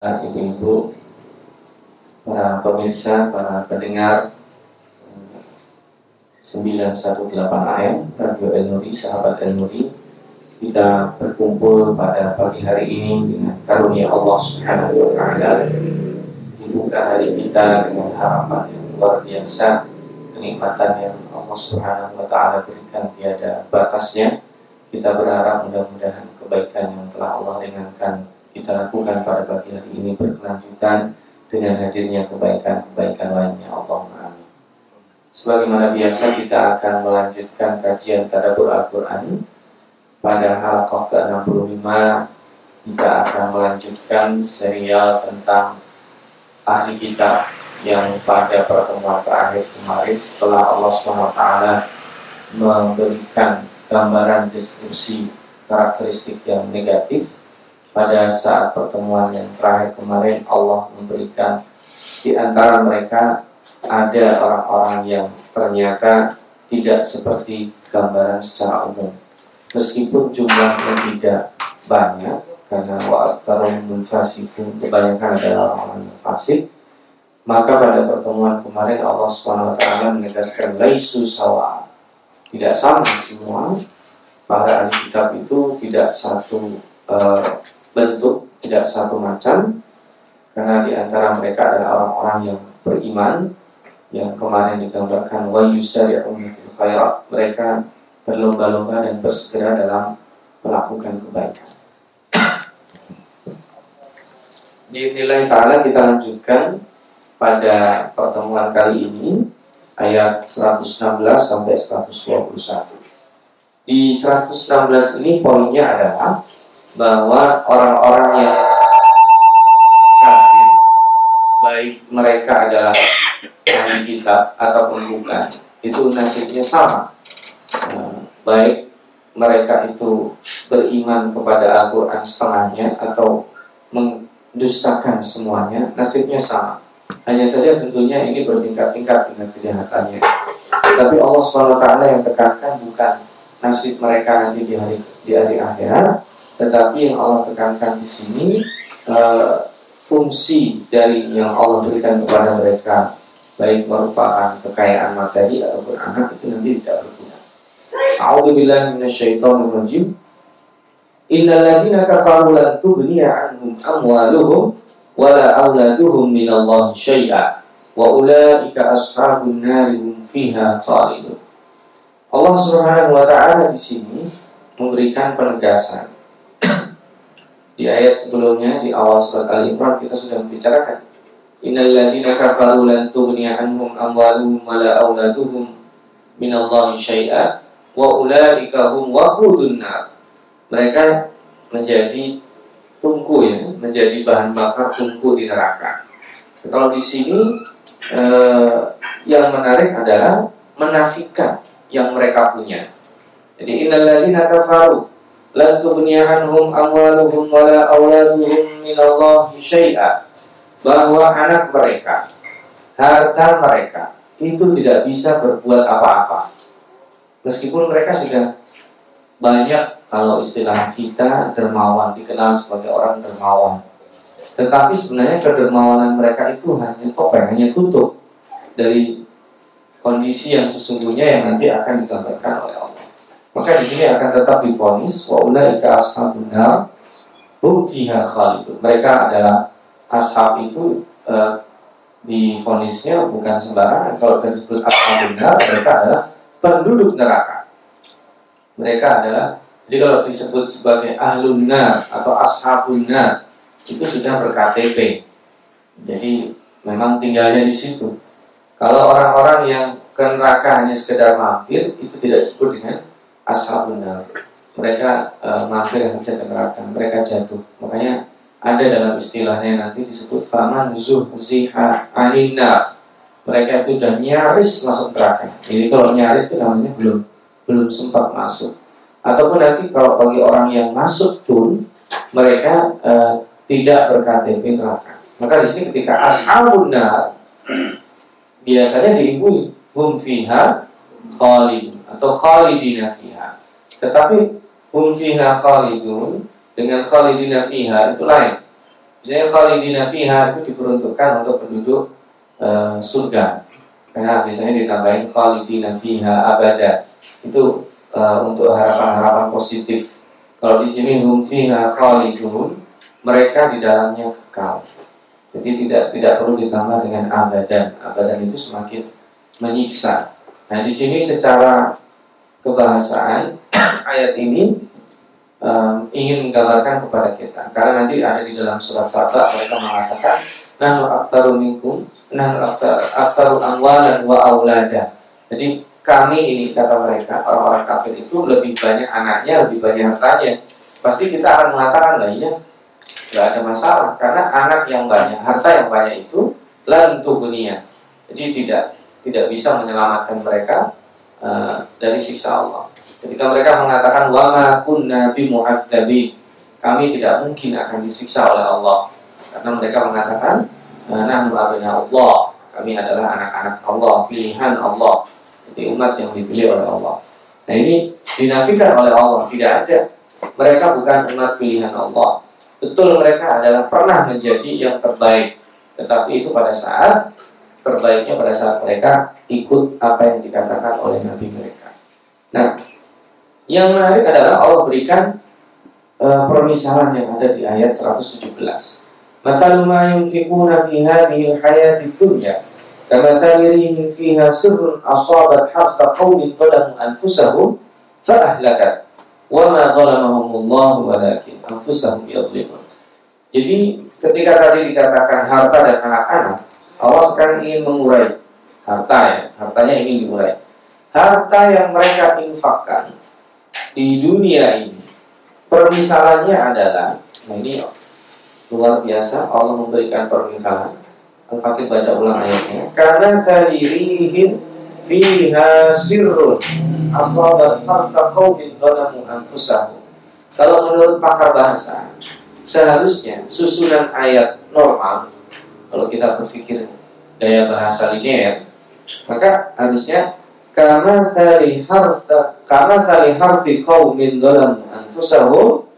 ibu-ibu, para pemirsa, para pendengar 918 AM Radio El Nuri, sahabat El Nuri. Kita berkumpul pada pagi hari ini dengan karunia Allah Subhanahu wa taala. Dibuka hari kita dengan harapan yang luar biasa kenikmatan yang Allah Subhanahu wa taala berikan tiada batasnya. Kita berharap mudah-mudahan kebaikan yang telah Allah ringankan kita lakukan pada pagi hari ini berkelanjutan dengan hadirnya kebaikan-kebaikan lainnya Allah amin. Sebagaimana biasa kita akan melanjutkan kajian tadabbur Al-Qur'an pada halakoh ke-65 kita akan melanjutkan serial tentang ahli kitab yang pada pertemuan terakhir kemarin setelah Allah SWT memberikan gambaran deskripsi karakteristik yang negatif pada saat pertemuan yang terakhir kemarin Allah memberikan di antara mereka ada orang-orang yang ternyata tidak seperti gambaran secara umum. Meskipun jumlahnya tidak banyak karena wa'aktsarum fasikun kebanyakan adalah orang-orang yang fasik maka pada pertemuan kemarin Allah SWT menegaskan laisu sawa tidak sama semua. Para ahli kitab itu tidak satu uh, bentuk tidak satu macam karena di antara mereka adalah orang-orang yang beriman yang kemarin digambarkan wa khairat mereka berlomba-lomba dan bersegera dalam melakukan kebaikan. Di nilai ta'ala kita lanjutkan pada pertemuan kali ini ayat 116 sampai 121. Di 116 ini poinnya adalah bahwa orang-orang yang kafir baik mereka adalah ahli kitab ataupun bukan itu nasibnya sama. Eh, baik mereka itu beriman kepada Al-Quran setengahnya atau mendustakan semuanya nasibnya sama. Hanya saja tentunya ini bertingkat-tingkat dengan kejahatannya. Tapi Allah SWT yang tekankan bukan nasib mereka nanti di hari di hari akhirat tetapi yang Allah tekankan di sini uh, fungsi dari yang Allah berikan kepada mereka baik merupakan kekayaan materi ataupun anak itu nanti tidak berguna. A'udzu billahi minasyaitonir rajim. Innal ladzina kafaru lan tughniya anhum amwaluhum wala auladuhum minallahi syai'a wa ulaika ashabun nari hum fiha khalidun. Allah Subhanahu wa taala di sini memberikan penegasan di ayat sebelumnya di awal surat Al Imran kita sudah membicarakan Innal ladzina kafaru lan tughni anhum amwaluhum wala auladuhum minallahi syai'a wa ulaika hum waqudun nar. Mereka menjadi tungku ya, menjadi bahan bakar tungku di neraka. Kalau di sini eh, yang menarik adalah menafikan yang mereka punya. Jadi innal ladzina kafaru lan tughniya anhum amwaluhum wala auladuhum minallahi syai'a bahwa anak mereka harta mereka itu tidak bisa berbuat apa-apa. Meskipun mereka sudah banyak kalau istilah kita dermawan dikenal sebagai orang dermawan. Tetapi sebenarnya kedermawanan mereka itu hanya topeng hanya tutup dari kondisi yang sesungguhnya yang nanti akan digambarkan oleh Allah maka di sini akan tetap difonis wa ulaika ashabun nar hum fiha khalidun. Mereka adalah ashab itu uh, difonisnya bukan sembarangan kalau disebut ashabun nar mereka adalah penduduk neraka. Mereka adalah jadi kalau disebut sebagai ahlun nar atau ashabun nar itu sudah berKTP. Jadi memang tinggalnya di situ. Kalau orang-orang yang ke neraka hanya sekedar mampir itu tidak disebut dengan ashabun nar. Mereka uh, mampir saja ke neraka, mereka jatuh. Makanya ada dalam istilahnya nanti disebut faman zuhziha anina. Mereka itu sudah nyaris masuk neraka. Jadi kalau nyaris itu namanya belum belum sempat masuk. Ataupun nanti kalau bagi orang yang masuk pun mereka uh, tidak berKTP neraka. Maka di sini ketika ashabun nar biasanya diimbui hum fiha khalidun atau khalidina fiha. Tetapi hum fiha khalidun dengan khalidina fiha itu lain. Misalnya khalidina fiha itu diperuntukkan untuk penduduk uh, surga. Karena misalnya ditambahin khalidina fiha abada. Itu uh, untuk harapan-harapan positif. Kalau di sini hum fiha khalidun, mereka di dalamnya kekal. Jadi tidak tidak perlu ditambah dengan abadan. Abadan itu semakin menyiksa. Nah, di sini secara kebahasaan ayat ini um, ingin menggambarkan kepada kita. Karena nanti ada di dalam surat Saba mereka mengatakan nahnu aktsaru minkum nahnu aktsaru amwalan wa aulada. Jadi kami ini kata mereka orang-orang kafir itu lebih banyak anaknya, lebih banyak hartanya. Pasti kita akan mengatakan lah iya, nggak ada masalah karena anak yang banyak, harta yang banyak itu lantu dunia. Jadi tidak tidak bisa menyelamatkan mereka uh, dari siksa Allah. Ketika mereka mengatakan wama kunna bimu'adzabin, kami tidak mungkin akan disiksa oleh Allah. Karena mereka mengatakan nahnu Allah, kami adalah anak-anak Allah, pilihan Allah. Jadi umat yang dipilih oleh Allah. Nah ini dinafikan oleh Allah, tidak ada. Mereka bukan umat pilihan Allah. Betul mereka adalah pernah menjadi yang terbaik. Tetapi itu pada saat terbaiknya pada saat mereka ikut apa yang dikatakan oleh Nabi mereka. Nah, yang menarik adalah Allah berikan uh, permisalan yang ada di ayat 117. Masalu ma yunfikuna fi hadhihi al-hayati dunya kamathali rihin fiha sirrun asabat harfa qaumin zalamu anfusahum fa ahlakat wa ma zalamahumullah walakin anfusahum yadhlimun. Jadi ketika tadi dikatakan harta dan anak-anak, Allah sekarang ingin mengurai harta ya, hartanya ingin diurai. Harta yang mereka infakkan di dunia ini permisalannya adalah nah ini luar biasa Allah memberikan permisalan. Al-Fakir baca ulang ayatnya. Karena tadirihin fiha sirrun asabat harta qawmin dhalamu anfusahu kalau menurut pakar bahasa seharusnya susunan ayat normal kalau kita berpikir daya bahasa linear maka harusnya kama thali harta kama thali harfi qaumin dhalam anfusahum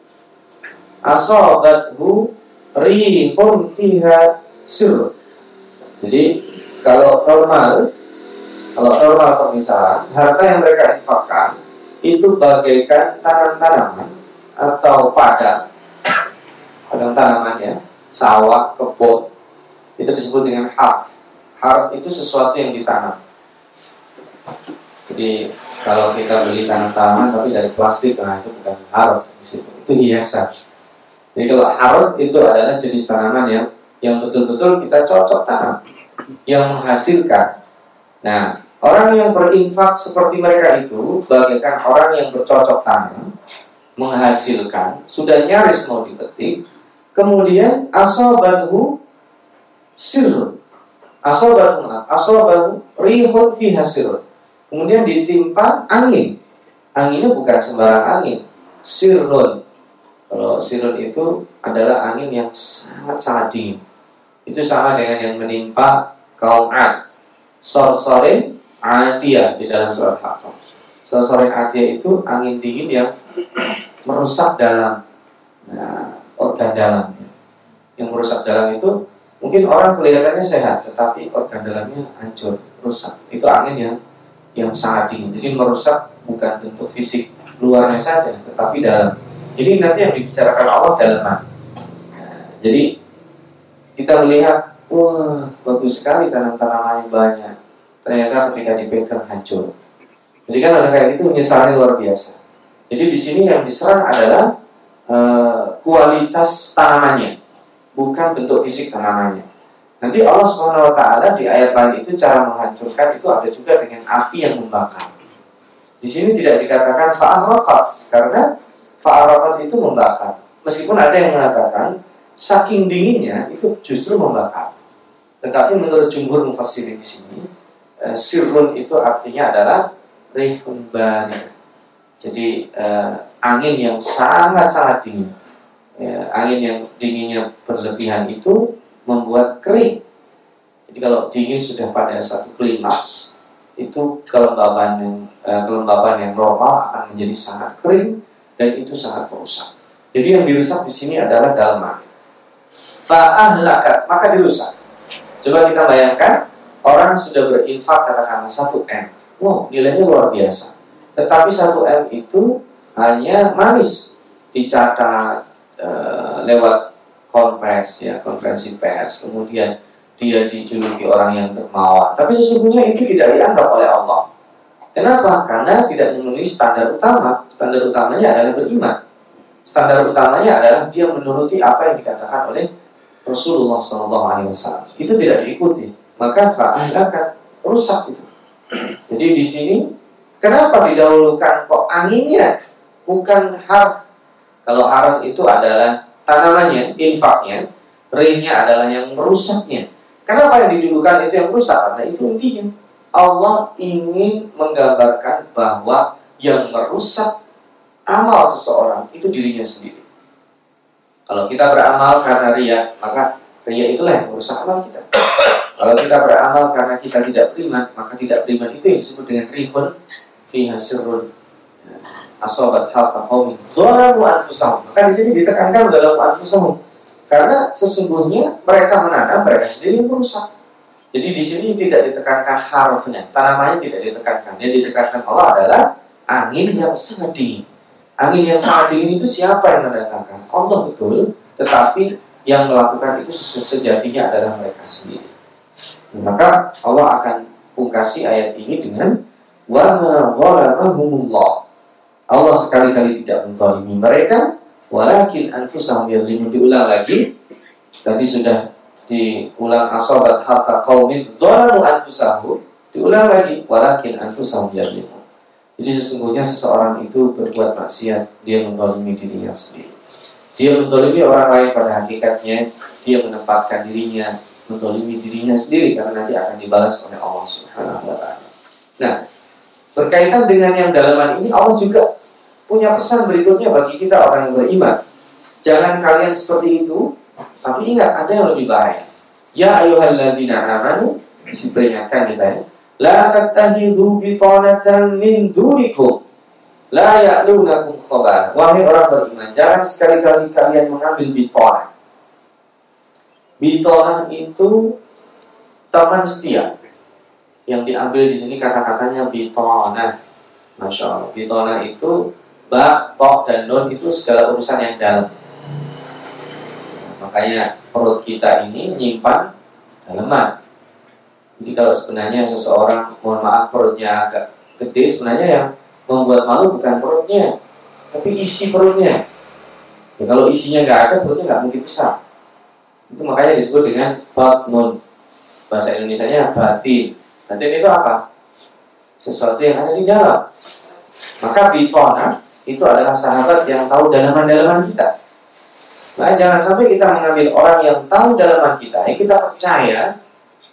asabathu rihun fiha sir. Jadi kalau normal kalau normal pemisahan harta yang mereka infakkan itu bagaikan tanam-tanaman atau padang. Padang tanamannya sawah kebun itu disebut dengan harf harf itu sesuatu yang ditanam jadi kalau kita beli tanam-tanaman tapi dari plastik, nah itu bukan harf di situ. Itu hiasan. Jadi kalau harf itu adalah jenis tanaman yang yang betul-betul kita cocok tanam, yang menghasilkan. Nah, orang yang berinfak seperti mereka itu bagaikan orang yang bercocok tanam, menghasilkan, sudah nyaris mau dipetik, kemudian asobahu sirrun. Asobahu, asobahu rihun fi hasirun Kemudian ditimpa angin. Anginnya bukan sembarang angin, sirun. Kalau sirun itu adalah angin yang sangat-sangat dingin. Itu sama dengan yang menimpa kaum Ad. Sorsorin Atia di dalam surat Haqqah. Sorsorin Atia itu angin dingin yang merusak dalam nah, organ dalam. Yang merusak dalam itu mungkin orang kelihatannya sehat, tetapi organ dalamnya hancur, rusak. Itu angin yang yang sangat dingin. Jadi merusak bukan bentuk fisik luarnya saja, tetapi dalam. Jadi nanti yang dibicarakan Allah dalam Nah, jadi kita melihat, wah bagus sekali tanam-tanaman yang banyak. Ternyata ketika dipegang hancur. Jadi kan ada kayak itu misalnya luar biasa. Jadi di sini yang diserang adalah uh, kualitas tanamannya, bukan bentuk fisik tanamannya. Nanti Allah taala di ayat lain itu cara menghancurkan itu ada juga dengan api yang membakar. Di sini tidak dikatakan fa'araqat karena fa'araqat itu membakar. Meskipun ada yang mengatakan saking dinginnya itu justru membakar. Tetapi menurut jumhur mufassirin di sini eh, sirrun itu artinya adalah rihun. Jadi eh, angin yang sangat-sangat dingin. Ya, angin yang dinginnya berlebihan itu membuat kering. Jadi kalau dingin sudah pada satu klimaks, itu kelembaban yang eh, kelembaban yang normal akan menjadi sangat kering dan itu sangat merusak. Jadi yang dirusak di sini adalah dalma. fa'ahlakat maka dirusak. Coba kita bayangkan orang sudah berinfak katakanlah 1 M. Wow, nilainya luar biasa. Tetapi 1 M itu hanya manis dicatat e, lewat konferensi ya, konferensi pers. Kemudian dia dijuluki orang yang dermawan. Tapi sesungguhnya itu tidak dianggap oleh Allah. Kenapa? Karena tidak memenuhi standar utama. Standar utamanya adalah beriman. Standar utamanya adalah dia menuruti apa yang dikatakan oleh Rasulullah SAW. Itu tidak diikuti. Maka fa'ahlakat rusak itu. Jadi di sini kenapa didahulukan kok anginnya bukan harf? Kalau harf itu adalah tanamannya, infaknya, rehnya adalah yang merusaknya. Kenapa yang didulukan itu yang rusak? Karena itu intinya. Allah ingin menggambarkan bahwa yang merusak amal seseorang itu dirinya sendiri. Kalau kita beramal karena ria, maka ria itulah yang merusak amal kita. Kalau kita beramal karena kita tidak beriman, maka tidak beriman itu yang disebut dengan rifun fiha sirrun asobat halfa qaumin dzalamu anfusahum. Maka di sini ditekankan dalam anfusahum. Karena sesungguhnya mereka menanam, mereka sendiri yang merusak. Jadi di sini tidak ditekankan harfnya, tanamannya tidak ditekankan. Yang ditekankan Allah adalah angin yang sangat dingin. Angin yang sangat dingin itu siapa yang mendatangkan? Allah betul, tetapi yang melakukan itu sejatinya adalah mereka sendiri. Maka Allah akan pungkasi ayat ini dengan wa ma Allah sekali-kali tidak menzalimi mereka, walakin anfusahum yadlimun diulang lagi. Tadi sudah diulang asobat harta kaumin dhalamu anfusahu diulang lagi walakin anfusahum yadlimun jadi sesungguhnya seseorang itu berbuat maksiat dia mendolimi dirinya sendiri dia mendolimi orang lain pada hakikatnya dia menempatkan dirinya mendolimi dirinya sendiri karena nanti akan dibalas oleh Allah Subhanahu wa taala. Nah, berkaitan dengan yang dalaman ini Allah juga punya pesan berikutnya bagi kita orang yang beriman. Jangan kalian seperti itu tapi ingat ada yang lebih bahaya. Ya ayyuhalladzina amanu diperingatkan kita ya. La tattakhidhu bitanatan min dunikum la ya'lunakum khabar. Wahai orang beriman, jangan sekali-kali kalian mengambil bitanah. Bitanah itu teman setia. Yang diambil di sini kata-katanya bitanah. Masya Allah. Bitanah itu ba, tok, dan nun itu segala urusan yang dalam Makanya perut kita ini nyimpan daleman. Jadi kalau sebenarnya seseorang, mohon maaf perutnya agak gede, sebenarnya yang membuat malu bukan perutnya, tapi isi perutnya. Ya, kalau isinya nggak ada, perutnya nggak mungkin besar. Itu makanya disebut dengan batnun. Bahasa Indonesia-nya batin. Batin itu apa? Sesuatu yang ada di dalam. Maka bitona itu adalah sahabat yang tahu dalaman-dalaman kita. Nah, jangan sampai kita mengambil orang yang tahu dalaman kita, yang kita percaya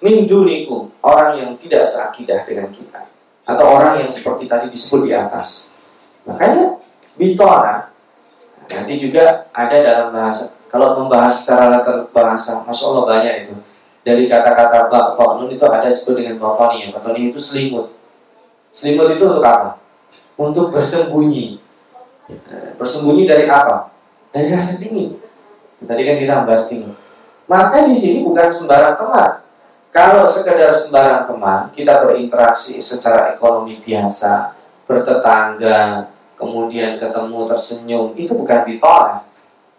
min dunikum, orang yang tidak seakidah dengan kita atau orang yang seperti tadi disebut di atas. Makanya bitora nanti juga ada dalam bahasa kalau membahas secara latar bahasa, masya Allah banyak itu. Dari kata-kata batonun itu ada disebut dengan batoni. Batoni itu selimut. Selimut itu untuk apa? Untuk bersembunyi. Eh, bersembunyi dari apa? Dari rasa dingin. Tadi kan kita bahas ini. Maka di sini bukan sembarang teman. Kalau sekedar sembarang teman, kita berinteraksi secara ekonomi biasa, bertetangga, kemudian ketemu tersenyum, itu bukan ditolak.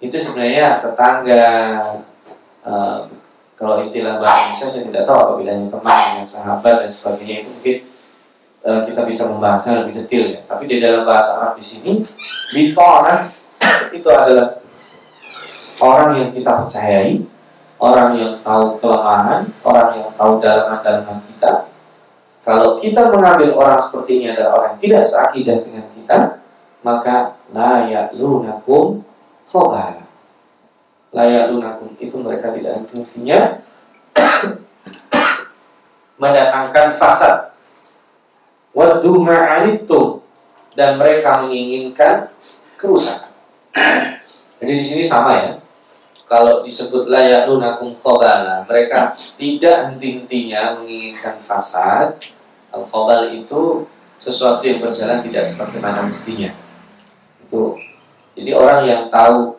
Itu sebenarnya tetangga. Uh, kalau istilah bahasa saya tidak tahu apa bedanya teman dengan sahabat dan sebagainya itu mungkin uh, kita bisa membahasnya lebih detail ya. Tapi di dalam bahasa Arab di sini, bitona itu adalah orang yang kita percayai, orang yang tahu kelemahan, orang yang tahu dalaman-dalaman kita. Kalau kita mengambil orang seperti ini adalah orang yang tidak seakidah dengan kita, maka layak lunakum khobala. Layak lunakum itu mereka tidak intinya mendatangkan fasad. Wadu ma'alitum dan mereka menginginkan kerusakan. Jadi di sini sama ya. Kalau disebut layalunakum khobala mereka tidak henti-hentinya menginginkan fasad. Al khobal itu sesuatu yang berjalan tidak seperti mana mestinya. Itu. Jadi orang yang tahu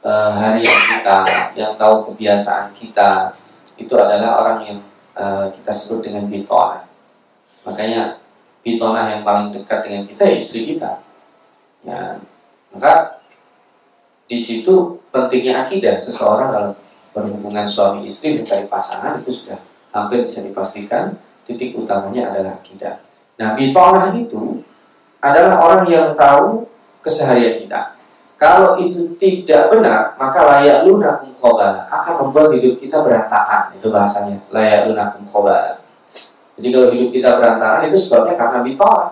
uh, harian kita, yang tahu kebiasaan kita, itu adalah orang yang uh, kita sebut dengan bitonah. Makanya bitonah yang paling dekat dengan kita ya istri kita. Ya, maka di situ pentingnya akidah seseorang dalam berhubungan suami istri mencari pasangan itu sudah hampir bisa dipastikan titik utamanya adalah akidah. Nah, bitonah itu adalah orang yang tahu keseharian kita. Kalau itu tidak benar, maka layak lunakum khobala akan membuat hidup kita berantakan. Itu bahasanya, layak lunakum khobala. Jadi kalau hidup kita berantakan itu sebabnya karena bitonah.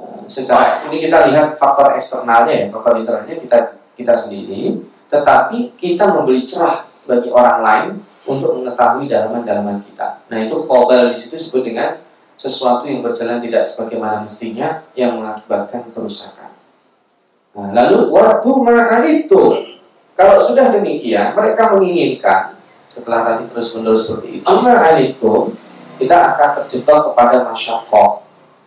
Eh, secara ini kita lihat faktor eksternalnya ya, faktor internalnya kita kita sendiri, tetapi kita membeli cerah bagi orang lain untuk mengetahui dalaman-dalaman kita. Nah itu khobal di situ disebut dengan sesuatu yang berjalan tidak sebagaimana mestinya yang mengakibatkan kerusakan. Nah, lalu waktu makan itu kalau sudah demikian mereka menginginkan setelah tadi terus menerus seperti itu makan itu kita akan terjebak kepada masyarakat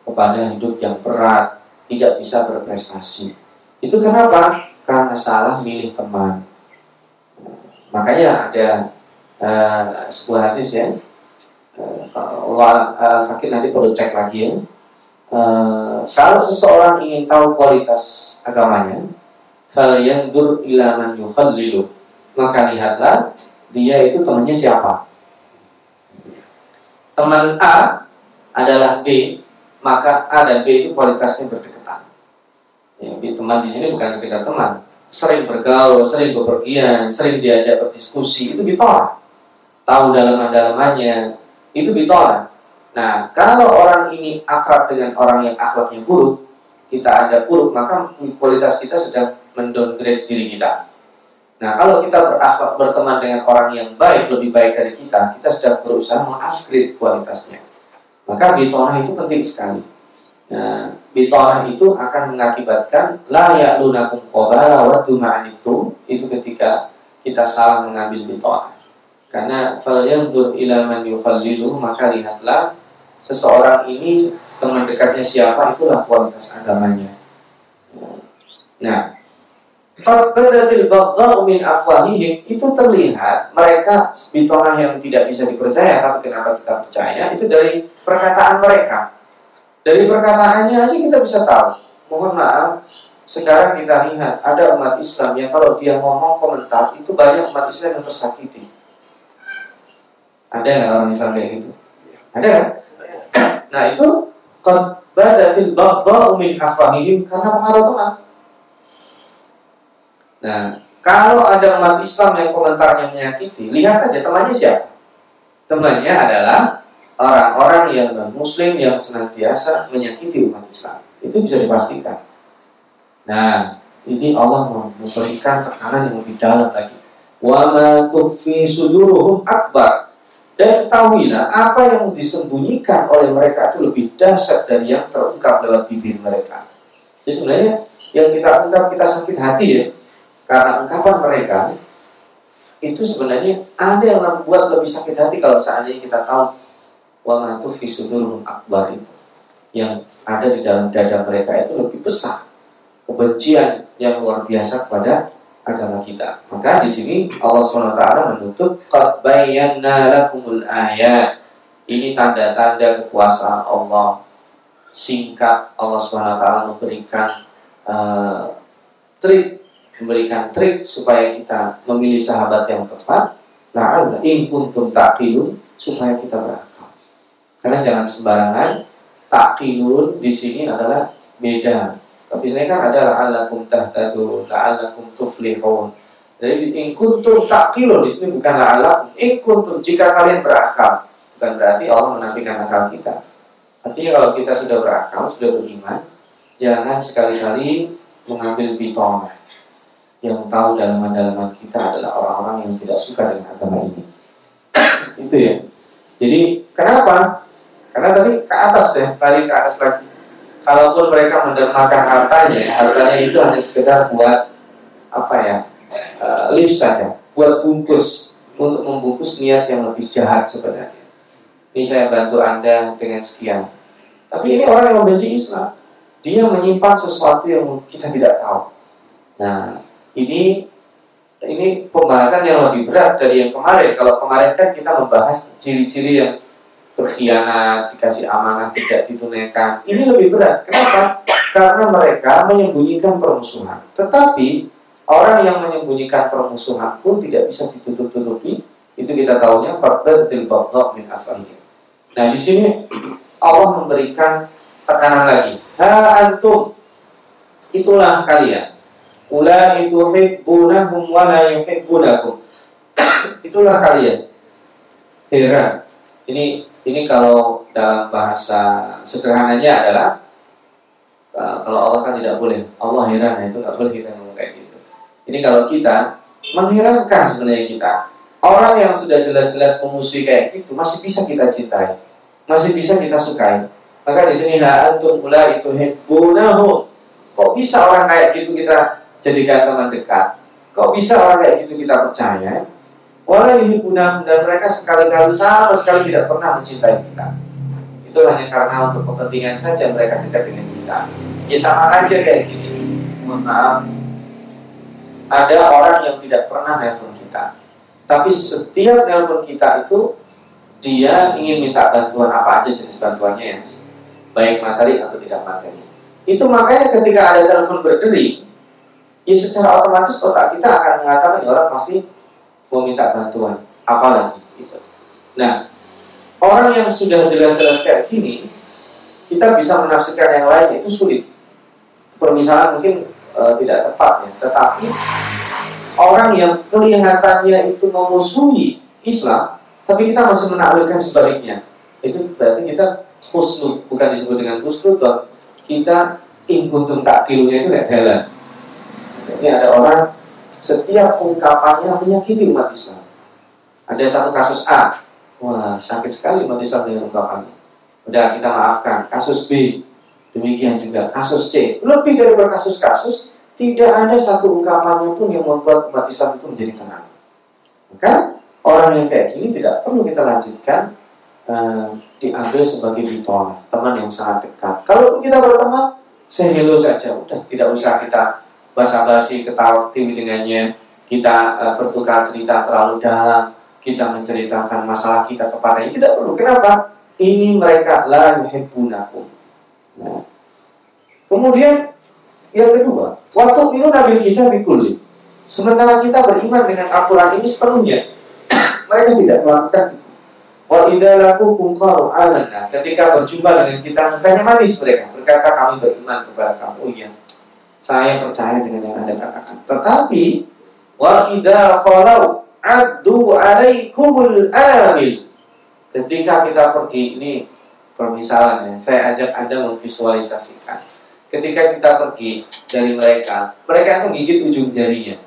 kepada hidup yang berat tidak bisa berprestasi itu kenapa karena salah milih teman makanya ada uh, sebuah hadis ya Allah uh, fakir nanti perlu cek lagi ya. Uh, kalau seseorang ingin tahu kualitas agamanya, kalian dur ilaman yufallilu. Maka lihatlah dia itu temannya siapa. Teman A adalah B, maka A dan B itu kualitasnya berdekatan. Ya, teman di sini bukan sekedar teman, sering bergaul, sering bepergian, sering diajak berdiskusi, itu ditolak. Tahu dalaman-dalamannya, itu ditolak. Nah, kalau orang ini akrab dengan orang yang akhlaknya buruk, kita ada buruk, maka kualitas kita sedang mendowngrade diri kita. Nah, kalau kita berakhlak berteman dengan orang yang baik, lebih baik dari kita, kita sedang berusaha mengupgrade kualitasnya. Maka bitonah itu penting sekali. Nah, bitonah itu akan mengakibatkan la ya'lunakum khobala wa itu itu ketika kita salah mengambil bitonah. Karena falyanzur ila man yufallilu maka lihatlah seseorang ini teman dekatnya siapa itulah kualitas agamanya. Nah, Qadbadatil baghdha'u min afwahihim itu terlihat mereka bitonah yang tidak bisa dipercaya tapi kenapa kita percaya itu dari perkataan mereka. Dari perkataannya aja kita bisa tahu. Mohon maaf, sekarang kita lihat ada umat Islam yang kalau dia ngomong komentar itu banyak umat Islam yang tersakiti. Ada nggak orang Islam kayak gitu? Ada kan? Nah itu badatil baghdha'u min afwahihim karena pengaruh teman. Nah, kalau ada umat Islam yang komentarnya menyakiti, lihat aja temannya siapa. Temannya adalah orang-orang yang non muslim yang senantiasa menyakiti umat Islam. Itu bisa dipastikan. Nah, ini Allah memberikan tekanan yang lebih dalam lagi. Wa ma tukhfi suduruhum akbar dan ketahuilah apa yang disembunyikan oleh mereka itu lebih dahsyat dari yang terungkap lewat bibir mereka. Jadi sebenarnya yang kita ungkap kita sakit hati ya, karena ungkapan mereka itu sebenarnya ada yang membuat lebih sakit hati kalau seandainya kita tahu wa fisudul akbar itu yang ada di dalam dada mereka itu lebih besar kebencian yang luar biasa kepada agama kita. Maka di sini Allah SWT menutup qad lakumul ayat. Ini tanda-tanda kekuasaan Allah. Singkat Allah SWT memberikan uh, trik memberikan trik supaya kita memilih sahabat yang tepat. Nah, in kuntum taqilun supaya kita berakal. Karena jangan sembarangan taqilun di sini adalah beda tapi saya kan ada la'allakum tahtadun, la'allakum tuflihun. Jadi in kuntum taqilun di sini bukan la'allakum, in kuntum jika kalian berakal. Bukan berarti Allah menafikan akal kita. Artinya kalau kita sudah berakal, sudah beriman, jangan sekali-kali mengambil bitonah. Yang tahu dalaman-dalaman kita adalah orang-orang yang tidak suka dengan agama ini. Itu ya. Jadi kenapa? Karena tadi ke atas ya, tadi ke atas lagi kalaupun mereka mendermakan hartanya, hartanya itu hanya sekedar buat apa ya, uh, lip saja, buat bungkus untuk membungkus niat yang lebih jahat sebenarnya. Ini saya bantu Anda dengan sekian. Tapi ini orang yang membenci Islam. Dia menyimpan sesuatu yang kita tidak tahu. Nah, ini ini pembahasan yang lebih berat dari yang kemarin. Kalau kemarin kan kita membahas ciri-ciri yang berkhianat, dikasih amanah, tidak ditunaikan. Ini lebih berat. Kenapa? Karena mereka menyembunyikan permusuhan. Tetapi orang yang menyembunyikan permusuhan pun tidak bisa ditutup-tutupi. Itu kita tahunya faktor del min afalihim. Nah di sini Allah memberikan tekanan lagi. Ha antum itulah kalian Ulai yuhibbunahum wa la yuhibbunakum. Itulah kalian. Heran. Ini ini kalau dalam bahasa sederhananya adalah uh, kalau Allah kan tidak boleh. Allah heran, itu nggak boleh kita ngomong kayak gitu. Ini kalau kita mengherankan sebenarnya kita. Orang yang sudah jelas-jelas memusuhi kayak gitu masih bisa kita cintai, masih bisa kita sukai. Maka di sini ha antum ulai tuhibbunahum. Kok bisa orang kayak gitu kita jadikan teman dekat. Kok bisa orang kayak gitu kita percaya? Walau ini punah dan mereka sekali-kali sama sekali tidak pernah mencintai kita. Itu hanya karena untuk kepentingan saja mereka dekat dengan kita. Ya sama aja kayak gini. Mohon maaf. Ada orang yang tidak pernah nelfon kita. Tapi setiap nelfon kita itu dia ingin minta bantuan apa aja jenis bantuannya ya. Baik materi atau tidak materi. Itu makanya ketika ada telepon berdering, ya secara otomatis otak kita akan mengatakan ya orang pasti mau minta bantuan apalagi gitu. Nah orang yang sudah jelas-jelas kayak gini kita bisa menafsirkan yang lain itu sulit. Permisalan mungkin e, tidak tepat ya tetapi orang yang kelihatannya itu memusuhi Islam tapi kita masih menaklirkan sebaliknya. Itu berarti kita khusnud bukan disebut dengan khusnud kita ingkuntum takdilunya itu tidak jalan ini ada orang setiap ungkapannya menyakiti umat Islam. Ada satu kasus A, wah sakit sekali umat Islam dengan ungkapannya. Udah kita maafkan. Kasus B, demikian juga. Kasus C, lebih dari berkasus-kasus, tidak ada satu ungkapannya pun yang membuat umat Islam itu menjadi tenang. Maka orang yang kayak gini tidak perlu kita lanjutkan uh, diambil sebagai ditolak teman yang sangat dekat. Kalau kita berteman, saya hello saja, udah tidak usah kita basa-basi ketawa dengannya kita uh, bertukar cerita terlalu dalam kita menceritakan masalah kita kepada ini tidak perlu. Kenapa? Ini mereka la yuhibbunakum. Nah. kemudian yang kedua waktu itu nabi kita bikulli sementara kita beriman dengan Al-Quran ini sepenuhnya mereka tidak melakukan Wa idalaku kungkaru alana Ketika berjumpa dengan kita Mukanya manis mereka. Berkata kami beriman kepada kamu iya saya percaya dengan yang Anda katakan. Tetapi wa idza khalau addu alaikumul amil. Ketika kita pergi ini permisalan ya, saya ajak Anda memvisualisasikan. Ketika kita pergi dari mereka, mereka akan gigit ujung jarinya.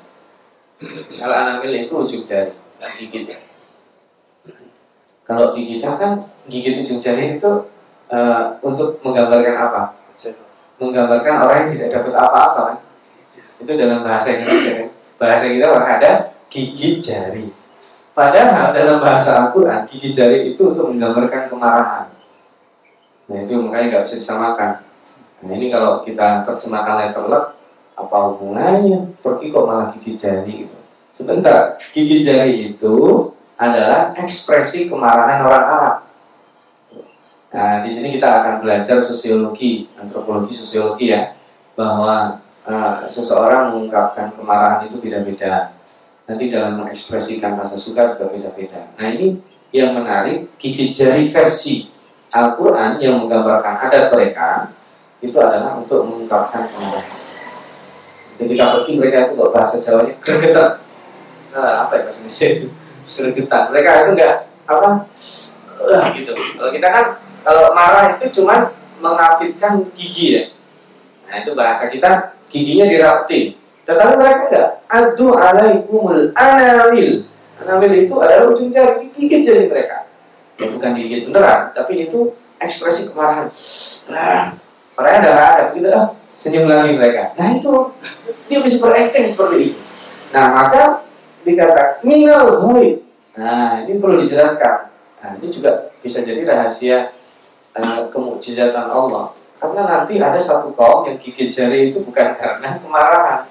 Kalau anamil itu ujung jari, dan gigit ya. Kalau di kan gigit ujung jari itu uh, untuk menggambarkan apa? Menggambarkan orang yang tidak dapat apa-apa? Itu dalam bahasa Indonesia? Bahasa kita ada gigi jari. Padahal dalam bahasa Al-Quran gigi jari itu untuk menggambarkan kemarahan. Nah itu makanya nggak bisa disamakan. Nah ini kalau kita terjemahkan letter luck, apa hubungannya? Pergi kok malah gigi jari gitu. Sebentar, gigi jari itu adalah ekspresi kemarahan orang Arab Nah, di sini kita akan belajar sosiologi, antropologi sosiologi ya, bahwa uh, seseorang mengungkapkan kemarahan itu beda-beda. Nanti dalam mengekspresikan rasa suka juga beda-beda. Nah, ini yang menarik, gigi jari versi Al-Quran yang menggambarkan adat mereka, itu adalah untuk mengungkapkan kemarahan. Ketika pergi mereka itu kalau bahasa Jawanya gregetan. Nah, apa ya bahasa Indonesia itu? Gregetan. Mereka itu enggak apa? Uh, gitu. Kalau kita kan kalau marah itu cuma mengapitkan gigi ya. Nah itu bahasa kita giginya dirapti. Tetapi mereka enggak. Adu alaikumul anamil. Anamil itu adalah ujung jari gigit jari mereka. Ya bukan digigit beneran, tapi itu ekspresi kemarahan. Nah, mereka ada ada gitu ah, senyum lagi mereka. Nah itu dia bisa berakting seperti itu. Nah maka dikatakan minal ghaib. Nah ini perlu dijelaskan. Nah ini juga bisa jadi rahasia kemujizatan Allah karena nanti ada satu kaum yang gigit jari itu bukan karena kemarahan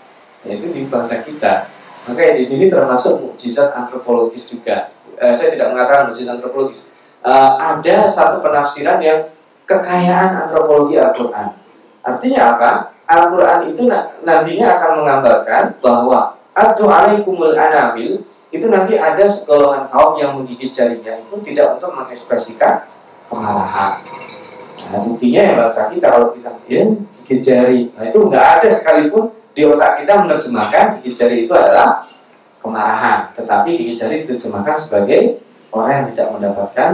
yaitu di bangsa kita Maka di sini termasuk mukjizat antropologis juga. Uh, saya tidak mengatakan mukjizat antropologis. Uh, ada satu penafsiran yang kekayaan antropologi Al-Quran. Artinya apa? Al-Quran itu nantinya akan menggambarkan bahwa Adu alaikumul anamil itu nanti ada segolongan kaum yang menggigit jarinya itu tidak untuk mengekspresikan kemarahan. Nah, buktinya ya bangsa kita kalau kita ya, gigit jari, nah itu nggak ada sekalipun di otak kita menerjemahkan gigit jari itu adalah kemarahan, tetapi gigit jari diterjemahkan sebagai orang yang tidak mendapatkan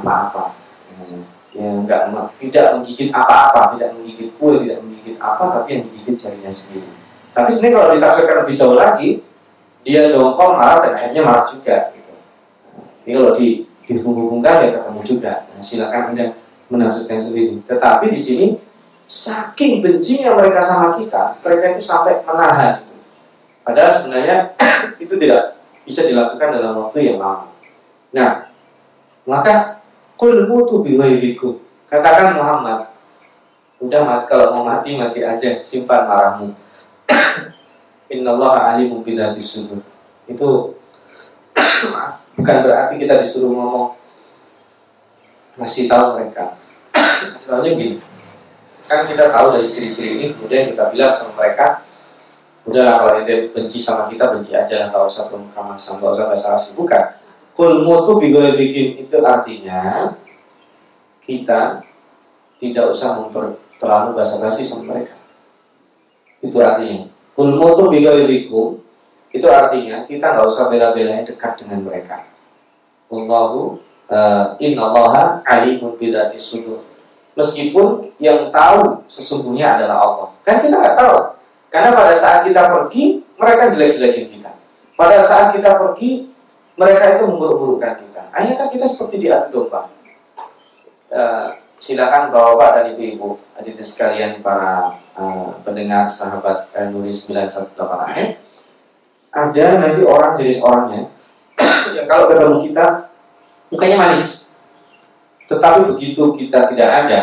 apa-apa. Ya enggak tidak menggigit apa-apa, tidak menggigit kue, tidak menggigit apa, tapi yang menggigit jarinya sendiri. Tapi sebenarnya kalau ditafsirkan lebih jauh lagi, dia dongkol marah dan akhirnya marah juga. Gitu. Ini kalau di dihubung-hubungkan ya ketemu juga. Nah, silakan anda menafsirkan sendiri. Tetapi di sini saking bencinya mereka sama kita, mereka itu sampai menahan. Padahal sebenarnya itu tidak bisa dilakukan dalam waktu yang lama. Nah, maka Kul mutu biwairikum. Katakan Muhammad, udah mati kalau mau mati mati aja, simpan marahmu. Innallaha alimun bidati sudur. Itu bukan berarti kita disuruh ngomong masih tahu mereka. Masalahnya gini, kan kita tahu dari ciri-ciri ini, kemudian kita bilang sama mereka, udah kalau dia benci sama kita benci aja, nggak usah sama nggak usah basa-basi. Bukan, Kul mutu bikin itu artinya kita tidak usah memper, terlalu basa-basi sama mereka. Itu artinya. Kul mutu bikin itu artinya kita nggak usah bela-belain dekat dengan mereka. Allahu uh, innallaha alimun bidati sudur. Meskipun yang tahu sesungguhnya adalah Allah. Kan kita nggak tahu. Karena pada saat kita pergi, mereka jelek-jelekin kita. Pada saat kita pergi, mereka itu memburuk-burukkan kita. Akhirnya kan kita seperti diadu domba. Uh, silakan bapak dan ibu-ibu, adik sekalian para uh, pendengar sahabat Nuri 918 ayat. Ada nanti orang jenis orangnya yang kalau ketemu kita mukanya manis, tetapi begitu kita tidak ada,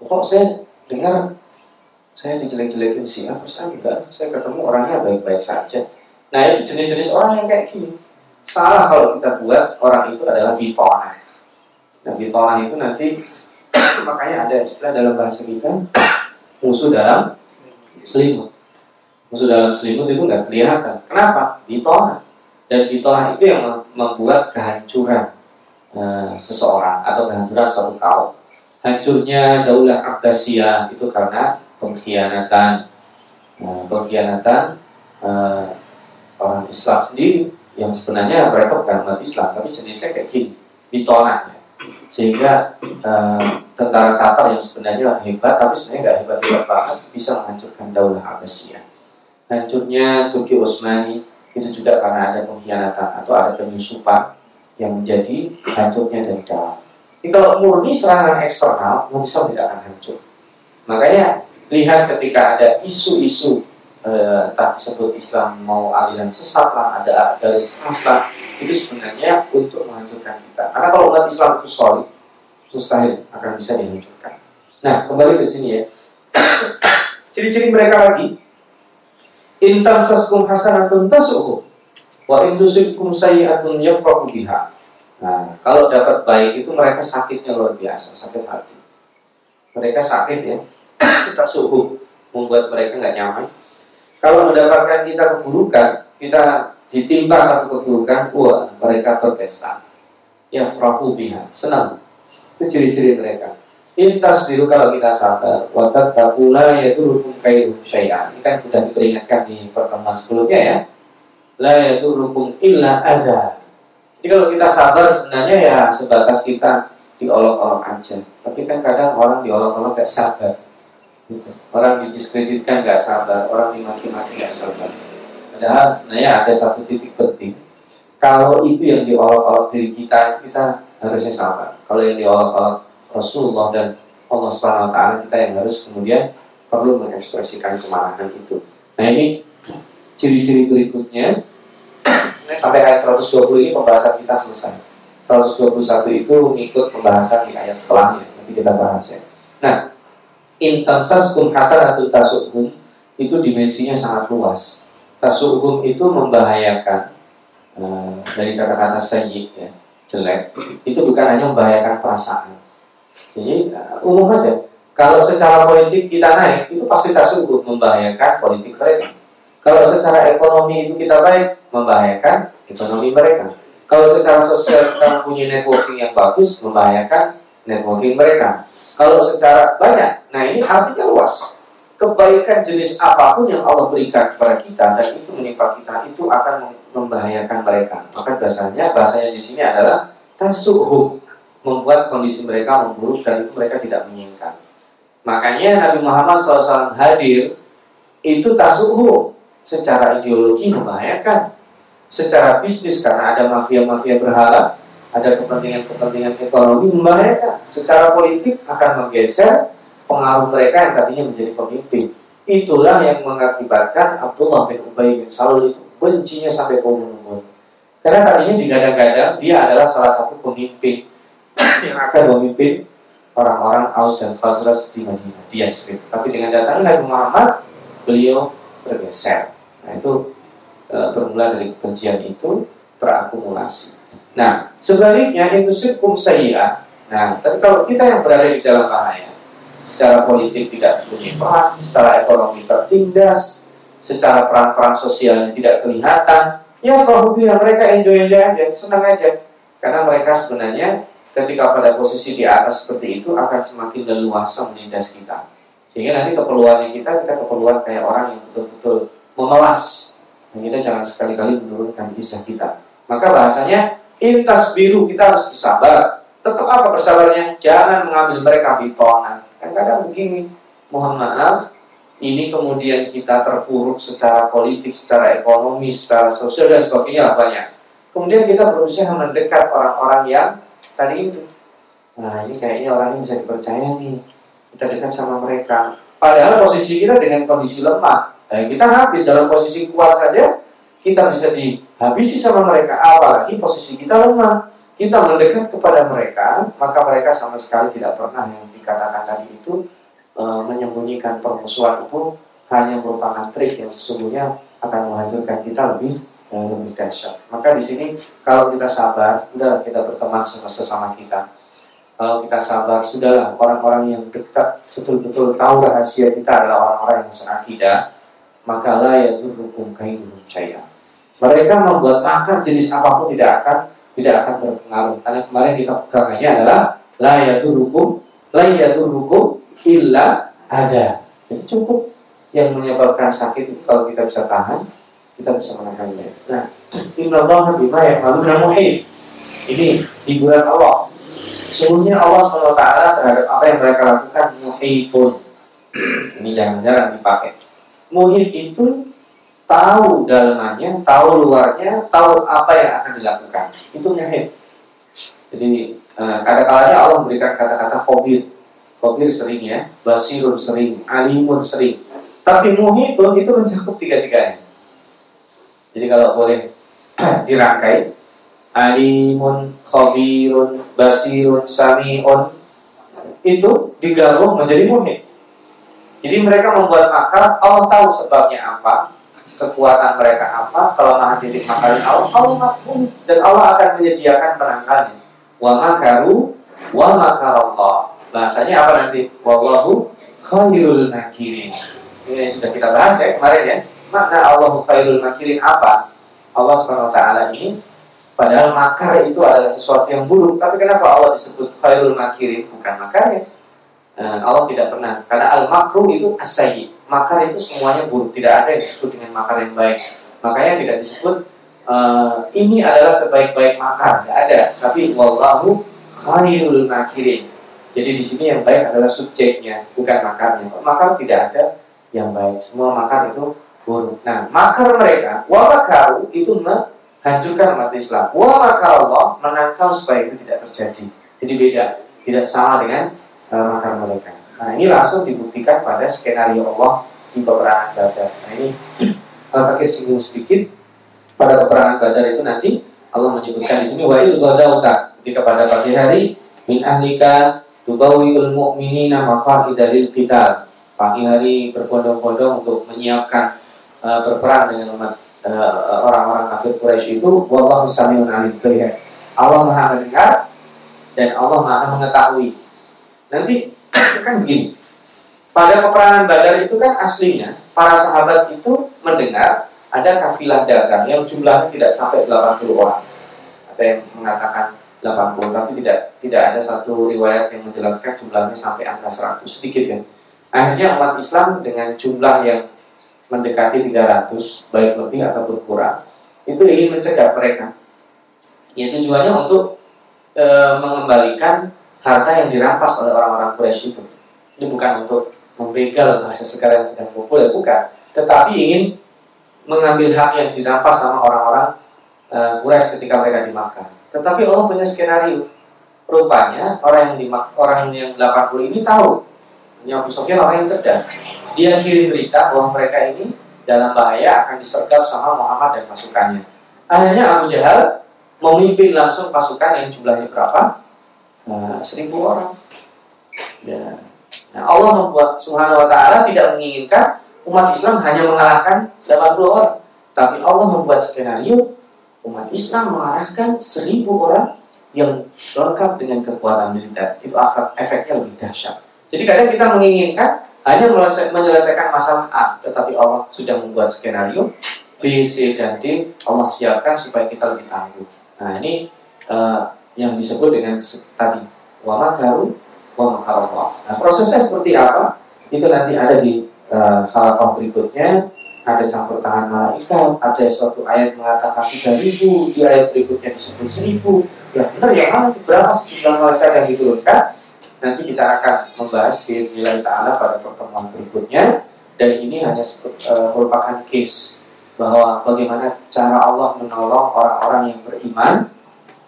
kok saya dengar saya dijelek-jelekin siapa saya enggak, saya ketemu orangnya baik-baik saja Nah itu jenis-jenis orang yang kayak gini. Salah kalau kita buat orang itu adalah bitona. Nah bitona itu nanti makanya ada istilah dalam bahasa kita musuh dalam selimut. Musuh dalam selimut itu nggak kelihatan. Kenapa? Bitona. Dan bitona itu yang membuat kehancuran uh, seseorang atau kehancuran suatu kaum. Hancurnya Daulah Abbasiyah itu karena pengkhianatan, uh, pengkhianatan uh, orang Islam sendiri yang sebenarnya mereka bukan umat Islam tapi jenisnya kayak gini ditolak ya. sehingga uh, tentara Qatar yang sebenarnya hebat tapi sebenarnya nggak hebat hebat banget bisa menghancurkan Daulah Abbasiyah hancurnya Turki Utsmani itu juga karena ada pengkhianatan atau ada penyusupan yang menjadi hancurnya dari dalam ini kalau murni serangan eksternal Islam tidak akan hancur makanya lihat ketika ada isu-isu eh, entah disebut Islam mau aliran sesat lah, ada garis keras lah, itu sebenarnya untuk menghancurkan kita. Karena kalau umat Islam itu solid, mustahil akan bisa dihancurkan. Nah, kembali ke sini ya. Ciri-ciri mereka lagi, intan saskum hasanatun tasuhu, wa intusibkum sayiatun yafrahu biha. Nah, kalau dapat baik itu mereka sakitnya luar biasa, sakit hati. Mereka sakit ya, kita suhu membuat mereka nggak nyaman kalau mendapatkan kita keburukan, kita ditimpa satu keburukan, wah mereka berpesta. Ya frahu biha, senang. Itu ciri-ciri mereka. Intas biru kalau kita sabar, watat takula yaitu rukun kairu syai'an. Ini kan sudah diperingatkan di pertemuan sebelumnya ya. La yaitu rukun illa ada. Jadi kalau kita sabar sebenarnya ya sebatas kita diolok-olok aja. Tapi kan kadang orang diolok-olok gak sabar Orang didiskreditkan nggak sabar, orang dimaki-maki nggak sabar. Padahal sebenarnya ada satu titik penting. Kalau itu yang diolok-olok diri kita, kita harusnya sabar. Kalau yang diolok-olok Rasulullah dan Allah Subhanahu Wa Taala kita yang harus kemudian perlu mengekspresikan kemarahan itu. Nah ini ciri-ciri berikutnya. Sampai ayat 120 ini pembahasan kita selesai. 121 itu mengikut pembahasan di ayat setelahnya. Nanti kita bahas ya. Nah, intansaskum hasanatu tasukum itu dimensinya sangat luas. Tasuhum itu membahayakan uh, dari kata-kata sayyid ya, jelek. Itu bukan hanya membahayakan perasaan. Jadi uh, umum aja. Kalau secara politik kita naik, itu pasti tasuhum membahayakan politik mereka. Kalau secara ekonomi itu kita baik, membahayakan ekonomi mereka. Kalau secara sosial kita punya networking yang bagus, membahayakan networking mereka. Kalau secara banyak, nah ini artinya luas kebaikan jenis apa pun yang Allah berikan kepada kita dan itu menimpa kita itu akan membahayakan mereka. Maka bahasanya bahasanya di sini adalah tasuhu membuat kondisi mereka memburuk dan itu mereka tidak menginginkan. Makanya Nabi Muhammad SAW hadir itu tasuhu secara ideologi membahayakan, secara bisnis karena ada mafia-mafia berhala, ada kepentingan-kepentingan ekonomi membahayakan, secara politik akan menggeser pengaruh mereka yang tadinya menjadi pemimpin. Itulah yang mengakibatkan Abdullah bin Ubay bin Salul itu bencinya sampai ke umur Karena tadinya digadang-gadang dia adalah salah satu pemimpin yang akan memimpin orang-orang Aus dan Khazraj di Madinah, di Yasrib. Tapi dengan datangnya Nabi Muhammad, beliau bergeser. Nah itu e, bermula dari kebencian itu terakumulasi. Nah, sebaliknya itu sirkum sayyi'ah. Nah, tapi kalau kita yang berada di dalam bahaya, secara politik tidak punya peran, secara ekonomi tertindas, secara peran-peran sosialnya tidak kelihatan, ya fahubiha mereka enjoy aja, senang aja. Karena mereka sebenarnya ketika pada posisi di atas seperti itu akan semakin leluasa menindas kita. Sehingga nanti keperluannya kita, kita keperluan kayak orang yang betul-betul memelas. Dan kita jangan sekali-kali menurunkan kisah kita. Maka bahasanya, intas biru kita harus bersabar. Tetap apa bersabarnya? Jangan mengambil mereka bitonan Kadang-kadang begini, mohon maaf, ini kemudian kita terpuruk secara politik, secara ekonomi, secara sosial dan sebagainya banyak. Kemudian kita berusaha mendekat orang-orang yang tadi itu. Nah ini kayaknya orang yang bisa dipercaya nih. Kita dekat sama mereka. Padahal posisi kita dengan kondisi lemah. Nah, kita habis dalam posisi kuat saja, kita bisa dihabisi sama mereka. Apalagi posisi kita lemah. Kita mendekat kepada mereka, maka mereka sama sekali tidak pernah yang dikatakan tadi itu e, menyembunyikan permusuhan itu hanya merupakan trik yang sesungguhnya akan menghancurkan kita lebih e, lebih dahsyat. Maka di sini kalau kita sabar, udah kita berteman sama sesama kita. Kalau kita sabar, sudahlah orang-orang yang dekat betul-betul tahu rahasia kita adalah orang-orang yang seakidah, maka lah ya turun kaidun saya. Mereka membuat makar jenis apa pun tidak akan tidak akan berpengaruh. Karena kemarin kita pegangannya adalah la ya turukum la hukum illa ada. Jadi cukup yang menyebabkan sakit itu kalau kita bisa tahan, kita bisa menahannya. Nah, innallaha bima ya'maluna muhit. Ini hiburan Allah. Sungguhnya Allah SWT terhadap apa yang mereka lakukan muhitun. Ini jangan-jangan dipakai. Muhit itu tahu dalamannya, tahu luarnya, tahu apa yang akan dilakukan. Itu muhit. Jadi Nah, kadang-kadang Allah memberikan kata-kata khobir. Khobir sering ya, basirun sering, alimun sering. Tapi muhitun itu mencakup tiga-tiganya. Jadi kalau boleh dirangkai, alimun, khobirun, basirun, samiun, itu digabung menjadi muhit. Jadi mereka membuat makar, Allah tahu sebabnya apa, kekuatan mereka apa, kelemahan titik makarnya Allah, Allah dan Allah akan menyediakan penangkalnya wa makaru wa makarallah. Bahasanya apa nanti? Wallahu khairul makirin. Ini sudah kita bahas ya kemarin ya. Makna Allahu khairul makirin apa? Allah SWT ini padahal makar itu adalah sesuatu yang buruk, tapi kenapa Allah disebut khairul makirin bukan makar ya? Nah, Allah tidak pernah karena al makruh itu asayi makar itu semuanya buruk tidak ada yang disebut dengan makar yang baik makanya tidak disebut uh, ini adalah sebaik-baik makar, tidak ada. Tapi wallahu khairul makirin. Jadi di sini yang baik adalah subjeknya, bukan makarnya. Makar tidak ada yang baik. Semua makar itu buruk. Nah, makar mereka, wa makaru itu menghancurkan umat Islam. Wa makar Allah menangkal supaya itu tidak terjadi. Jadi beda, tidak sama dengan uh, makar mereka. Nah, ini langsung dibuktikan pada skenario Allah di beberapa Badar. Nah, ini kalau pakai singgung sedikit pada peperangan Badar itu nanti Allah menyebutkan di sini wa il ghadauta ketika pada pagi hari min ahlika tubawiul mu'minina maqa'ida lil qital pagi hari berbondong-bondong untuk menyiapkan uh, berperang dengan umat uh, orang-orang kafir Quraisy itu wallahu samiun alim ya. Allah Maha mendengar dan Allah Maha mengetahui. Nanti kan begini. Pada peperangan Badar itu kan aslinya para sahabat itu mendengar ada kafilah dagang yang jumlahnya tidak sampai 80 orang. Ada yang mengatakan 80, tapi tidak tidak ada satu riwayat yang menjelaskan jumlahnya sampai angka 100 sedikit ya. Akhirnya umat Islam dengan jumlah yang mendekati 300, baik lebih ataupun kurang, itu ingin mencegah mereka. Ya tujuannya untuk e, mengembalikan harta yang dirampas oleh orang-orang Quraisy itu. Ini bukan untuk membegal bahasa sekarang yang sedang populer, bukan. Tetapi ingin mengambil hak yang dirampas sama orang-orang e, Quraisy ketika mereka dimakan. Tetapi Allah punya skenario. Rupanya orang yang di, orang yang 80 ini tahu Abu Sofyan orang yang cerdas. Dia kirim berita bahwa mereka ini dalam bahaya akan disergap sama Muhammad dan pasukannya. Akhirnya Abu Jahal memimpin langsung pasukan yang jumlahnya berapa? Nah, seribu orang. Ya. Nah, Allah membuat Subhanahu Wa Taala tidak menginginkan umat Islam hanya mengalahkan 80 orang, tapi Allah membuat skenario umat Islam mengalahkan seribu orang yang lengkap dengan kekuatan militer. Itu efeknya lebih dahsyat. Jadi kadang kita menginginkan hanya menyelesaikan masalah A, tetapi Allah sudah membuat skenario B, C, dan D. Allah siapkan supaya kita lebih tangguh. Nah ini uh, yang disebut dengan tadi wama garu Nah prosesnya seperti apa? Itu nanti ada di uh, halakoh berikutnya. Ada campur tangan malaikat, ada suatu ayat mengatakan 3000, di ayat berikutnya disebut 1000. Ya benar ya berapa sejumlah malaikat yang diturunkan? Nanti kita akan membahas nilai ta'ala pada pertemuan berikutnya. Dan ini hanya uh, merupakan case bahwa bagaimana cara Allah menolong orang-orang yang beriman.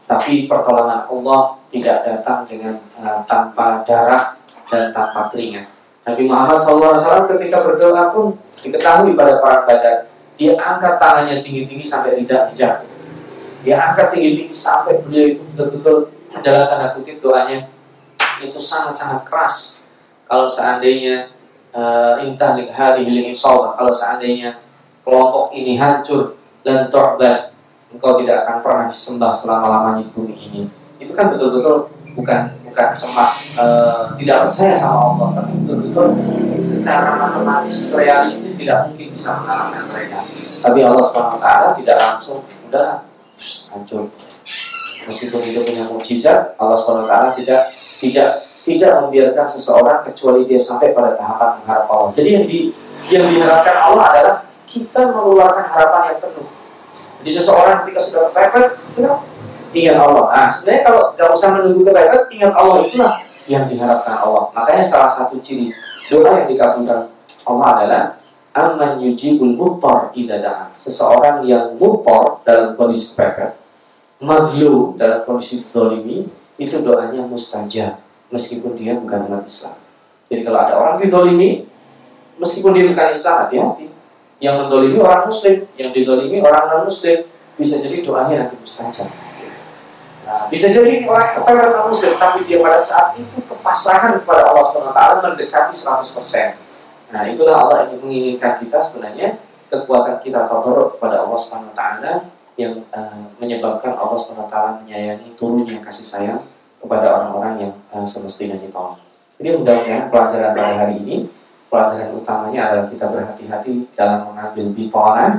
Tapi pertolongan Allah tidak datang dengan uh, tanpa darah dan tanpa keringat Nabi Muhammad SAW ketika berdoa pun diketahui pada para badar dia angkat tangannya tinggi-tinggi sampai tidak jatuh dia angkat tinggi-tinggi sampai beliau itu betul-betul adalah tanda kutip doanya itu sangat-sangat keras. Kalau seandainya uh, intah hadhihi kalau seandainya kelompok ini hancur dan tu'bad, engkau tidak akan pernah disembah selama-lamanya bumi ini. Itu kan betul-betul bukan bukan cemas uh, tidak percaya sama Allah, tapi betul-betul secara matematis realistis tidak mungkin bisa mengalahkan mereka. Tapi Allah swt tidak langsung udah hancur. Meskipun itu punya mukjizat, Allah swt tidak tidak tidak membiarkan seseorang kecuali dia sampai pada tahapan mengharap Allah. Jadi yang di yang diharapkan Allah adalah kita mengeluarkan harapan yang penuh. Jadi seseorang ketika sudah kepepet, ingat Allah. Nah, sebenarnya kalau nggak usah menunggu kepepet, ingat Allah itulah yang diharapkan Allah. Makanya salah satu ciri doa yang dikabulkan Allah adalah aman yujibul mutor idada'a. Seseorang yang mutor dalam kondisi kepepet, madlu dalam kondisi zolimi, itu doanya mustajab meskipun dia bukan umat Islam. Jadi kalau ada orang didolimi, meskipun dia bukan Islam, hati-hati. Yang mendolimi orang Muslim, yang didolimi orang non Muslim, bisa jadi doanya nanti mustajab. Nah, bisa jadi orang kepada non Muslim, tapi dia pada saat itu kepasrahan kepada Allah SWT mendekati 100%. Nah, itulah Allah yang menginginkan kita sebenarnya kekuatan kita tabaruk kepada Allah SWT yang uh, menyebabkan Allah SWT menyayangi turunnya kasih sayang kepada orang-orang yang uh, semestinya ditolong. Jadi mudah-mudahan pelajaran pada hari ini, pelajaran utamanya adalah kita berhati-hati dalam mengambil bipolar,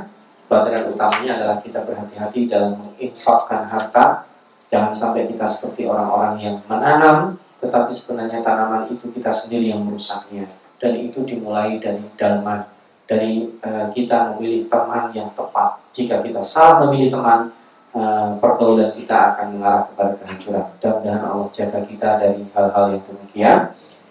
pelajaran utamanya adalah kita berhati-hati dalam menginfakkan harta, jangan sampai kita seperti orang-orang yang menanam, tetapi sebenarnya tanaman itu kita sendiri yang merusaknya. Dan itu dimulai dari dalman, dari uh, kita memilih teman yang tepat. Jika kita salah memilih teman, uh, pergaulan kita akan mengarah kepada kehancuran. Mudah-mudahan Allah jaga kita dari hal-hal yang demikian.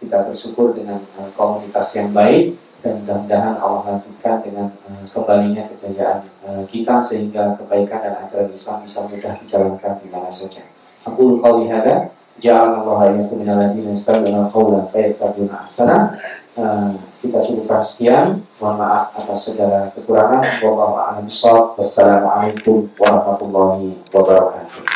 Kita bersyukur dengan uh, komunitas yang baik dan mudah-mudahan Allah lanjutkan dengan uh, kembalinya kejayaan uh, kita sehingga kebaikan dan ajaran Islam bisa mudah dijalankan di mana saja. Aku lupa lihada, Allah yang minal ladina yastami'una qawla fayattabi'una ahsana. Uh, kita cukupkan sekian. Mohon maaf atas segala kekurangan. Wassalamualaikum warahmatullahi wabarakatuh.